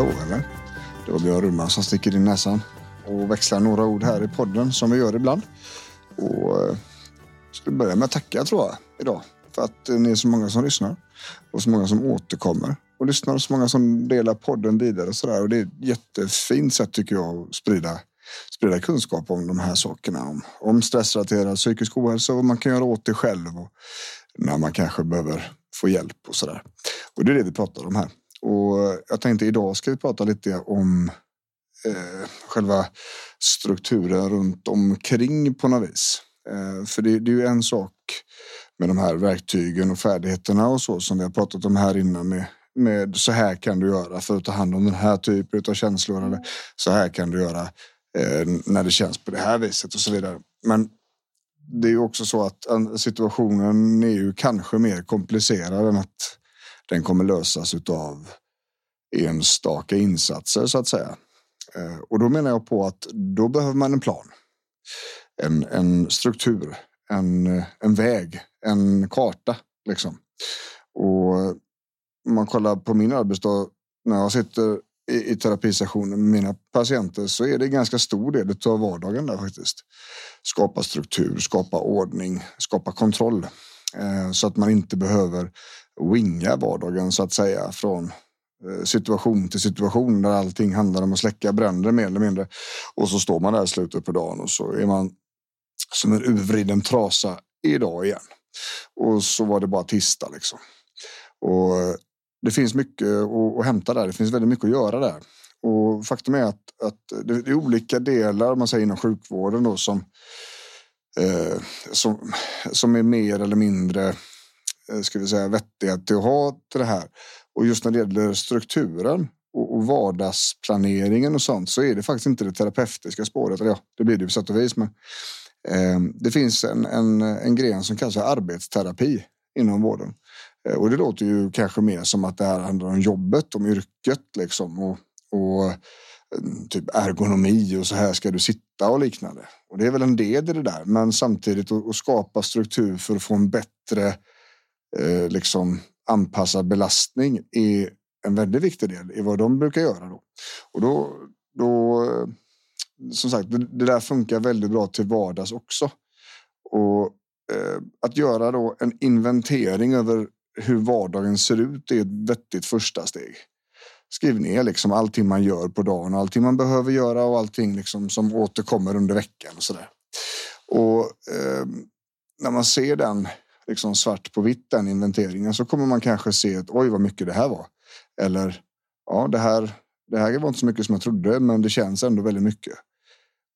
Hallå eller? Det var Björn Rudman som sticker in näsan och växlar några ord här i podden som vi gör ibland. Och eh, ska börja med att tacka tror jag idag för att eh, ni är så många som lyssnar och så många som återkommer och lyssnar och så många som delar podden vidare och sådär. Och det är ett jättefint sätt tycker jag att sprida, sprida kunskap om de här sakerna. Om, om stressrelaterad psykisk ohälsa och vad man kan göra åt det själv och när man kanske behöver få hjälp och sådär. Och det är det vi pratar om här. Och jag tänkte idag ska vi prata lite om eh, själva strukturen runt omkring på något vis. Eh, för det, det, är ju en sak med de här verktygen och färdigheterna och så som vi har pratat om här innan med, med så här kan du göra för att ta hand om den här typen av känslor eller så här kan du göra eh, när det känns på det här viset och så vidare. Men det är ju också så att situationen är ju kanske mer komplicerad än att den kommer lösas av enstaka insatser så att säga. Eh, och då menar jag på att då behöver man en plan, en, en struktur, en, en väg, en karta liksom. Och om man kollar på min arbetsdag när jag sitter i, i terapisessionen med mina patienter så är det en ganska stor del av vardagen där faktiskt. Skapa struktur, skapa ordning, skapa kontroll eh, så att man inte behöver winga vardagen så att säga från eh, situation till situation där allting handlar om att släcka bränder mer eller mindre. Och så står man där i slutet på dagen och så är man som en urvriden trasa idag igen. Och så var det bara tisdag liksom. Och eh, det finns mycket att, hämta där. Det finns väldigt mycket att göra där. Och faktum är att, att det är olika delar man säger inom sjukvården då som, eh, som, som är mer eller mindre Eh, ska vi säga, vettiga till att ha till det här. Och just när det gäller strukturen och, vardagsplaneringen och sånt så är det faktiskt inte det terapeutiska spåret. Eller ja, det blir det på sätt och vis. Men eh, det finns en, en, en gren som kallas arbetsterapi inom vården. Eh, och det låter ju kanske mer som att det här handlar om jobbet, om yrket liksom och, och eh, typ ergonomi och så här ska du sitta och liknande. Och det är väl en del i det där, men samtidigt att skapa struktur för att få en bättre eh, liksom anpassad belastning är en väldigt viktig del i vad de brukar göra. Då. Och då, då eh, som sagt, det, det där funkar väldigt bra till vardags också. Och eh, att göra då en inventering över hur vardagen ser ut är ett vettigt första steg. Skriv ner liksom allting man gör på dagen allting man behöver göra och allting liksom som återkommer under veckan och så där. Och eh, när man ser den liksom svart på vitt den inventeringen så kommer man kanske se att oj vad mycket det här var. Eller ja, det här, det här var inte så mycket som jag trodde, men det känns ändå väldigt mycket.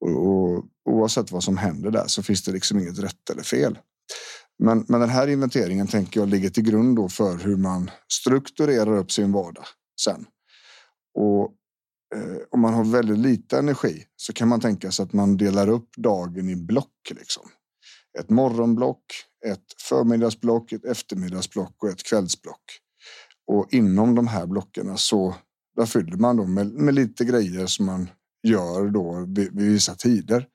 Och, och oavsett vad som händer där så finns det liksom inget rätt eller fel. Men, men den här inventeringen tänker jag ligger till grund då för hur man strukturerar upp sin vardag sen. Och eh, om man har väldigt lite energi så kan man tänka sig att man delar upp dagen i block. Liksom. Ett morgonblock, ett förmiddagsblock, ett eftermiddagsblock och ett kvällsblock. Och inom de här blocken så där fyller man då med, med lite grejer som man gör då vid, vid vissa tider.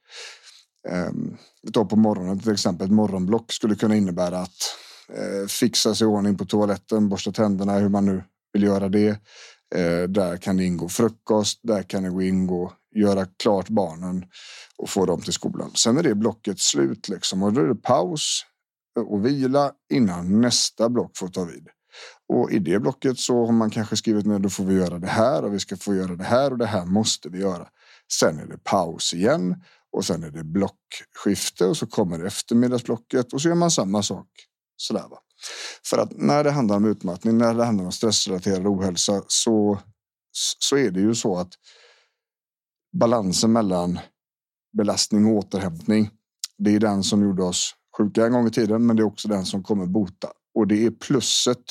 Ehm, Vi tar på morgonen till exempel. Ett morgonblock skulle kunna innebära att eh, fixa sig i ordning på toaletten, borsta tänderna, hur man nu vill göra det. Eh, där kan det ingå frukost. Där kan det ingå göra klart barnen och få dem till skolan. Sen är det blocket slut liksom och då är det paus och vila innan nästa block får ta vid. Och i det blocket så har man kanske skrivit ner då får vi göra det här och vi ska få göra det här och det här måste vi göra. Sen är det paus igen och sen är det blockskifte och så kommer eftermiddagsblocket och så gör man samma sak. Sådär va. För att när det handlar om utmattning, när det handlar om stressrelaterad ohälsa så, så är det ju så att balansen mellan belastning och återhämtning Det är den som gjorde oss sjuka en gång i tiden, men det är också den som kommer bota. Och det är plusset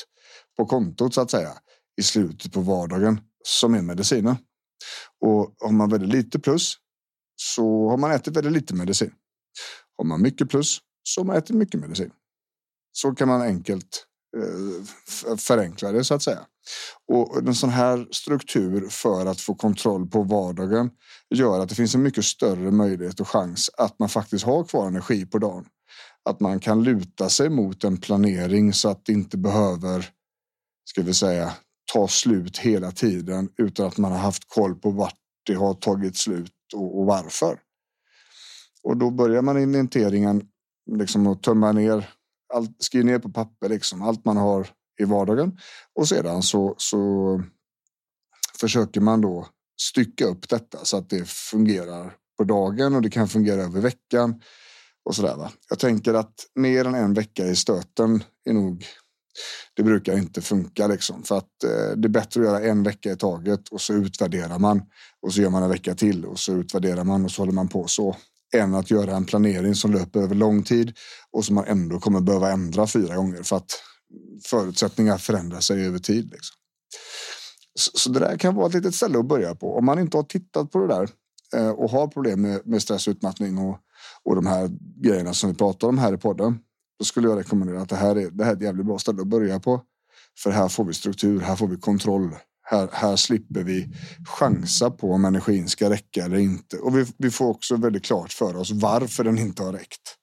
på kontot så att säga i slutet på vardagen som är medicinen. Och har man väldigt lite plus så har man ätit väldigt lite medicin. Har man mycket plus så har man ätit mycket medicin. Så kan man enkelt Eh, förenkla det så att säga. Och en sån här struktur för att få kontroll på vardagen gör att det finns en mycket större möjlighet och chans att man faktiskt har kvar energi på dagen. Att man kan luta sig mot en planering så att det inte behöver, ska vi säga, ta slut hela tiden utan att man har haft koll på vart det har tagit slut och, och varför. Och då börjar man inventeringen liksom att tömma ner allt, skriv ner på papper liksom allt man har i vardagen och sedan så, så försöker man då stycka upp detta så att det fungerar på dagen och det kan fungera över veckan och så där. Va? Jag tänker att mer än en vecka i stöten är nog det brukar inte funka liksom för att eh, det är bättre att göra en vecka i taget och så utvärderar man och så gör man en vecka till och så utvärderar man och så håller man på så än att göra en planering som löper över lång tid och som man ändå kommer behöva ändra fyra gånger för att förutsättningar förändrar sig över tid. Liksom. Så, så, det där kan vara ett litet ställe att börja på. Om man inte har tittat på det där eh, och har problem med, med stress, utmattning och, och de här grejerna som vi pratar om här i podden. Då skulle jag rekommendera att det här är, det här är ett jävligt bra ställe att börja på. För här får vi struktur, här får vi kontroll. Här, här slipper vi chansa på om energin ska räcka eller inte. Och vi, vi får också väldigt klart för oss varför den inte har räckt.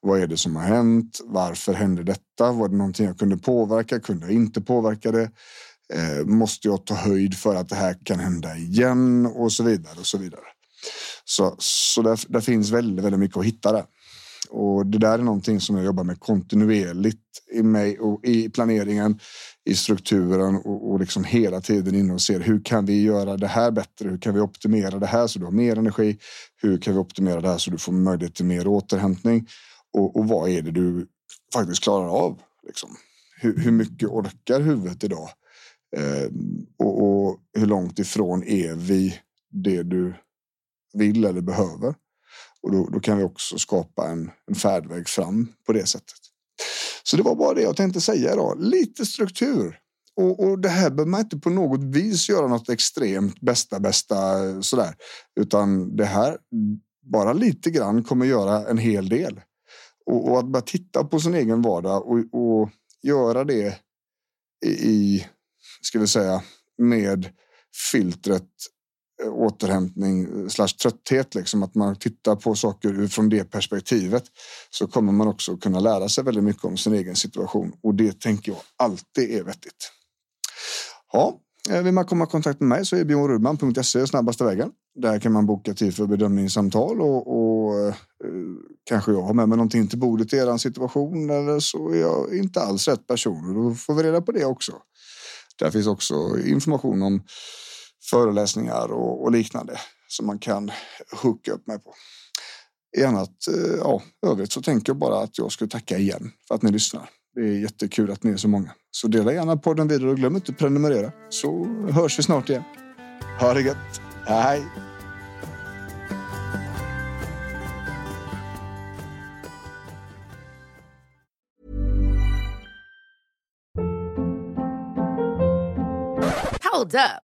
Vad är det som har hänt? Varför hände detta? Var det någonting jag kunde påverka? Kunde jag inte påverka det? Eh, måste jag ta höjd för att det här kan hända igen och så vidare och så vidare. Så, så där, där finns väldigt, väldigt mycket att hitta där. Och det där är någonting som jag jobbar med kontinuerligt i mig och i planeringen, i strukturen och, och liksom hela tiden in och ser hur kan vi göra det här bättre? Hur kan vi optimera det här så du har mer energi? Hur kan vi optimera det här så du får möjlighet till mer återhämtning? Och, och vad är det du faktiskt klarar av? Liksom? Hur, hur mycket orkar huvudet idag? Eh, och, och hur långt ifrån är vi det du vill eller behöver? Och då, då, kan vi också skapa en, en färdväg fram på det sättet. Så det var bara det jag tänkte säga idag. Lite struktur. Och, och det här behöver man inte på något vis göra något extremt bästa, bästa sådär. Utan det här, bara lite grann kommer göra en hel del. Och, och att bara titta på sin egen vardag och, och göra det i, i, ska vi säga, med filtret Eh, återhämtning eh, slash trötthet, liksom att man tittar på saker från det perspektivet så kommer man också kunna lära sig väldigt mycket om sin egen situation och det tänker jag alltid är vettigt. Ja, eh, vill man komma i kontakt med mig så är bjornrudman.se snabbaste vägen. Där kan man boka tid för bedömningssamtal och, och eh, kanske jag har med mig någonting till bordet i er situation eller så är jag inte alls rätt person och då får vi reda på det också. Där finns också information om föreläsningar och, och liknande som man kan hooka upp mig på. I annat, eh, ja, övrigt så tänker jag bara att jag ska tacka igen för att ni lyssnar. Det är jättekul att ni är så många. Så dela gärna podden vidare och glöm inte att prenumerera så hörs vi snart igen. Ha det gött. Hej! Hold up.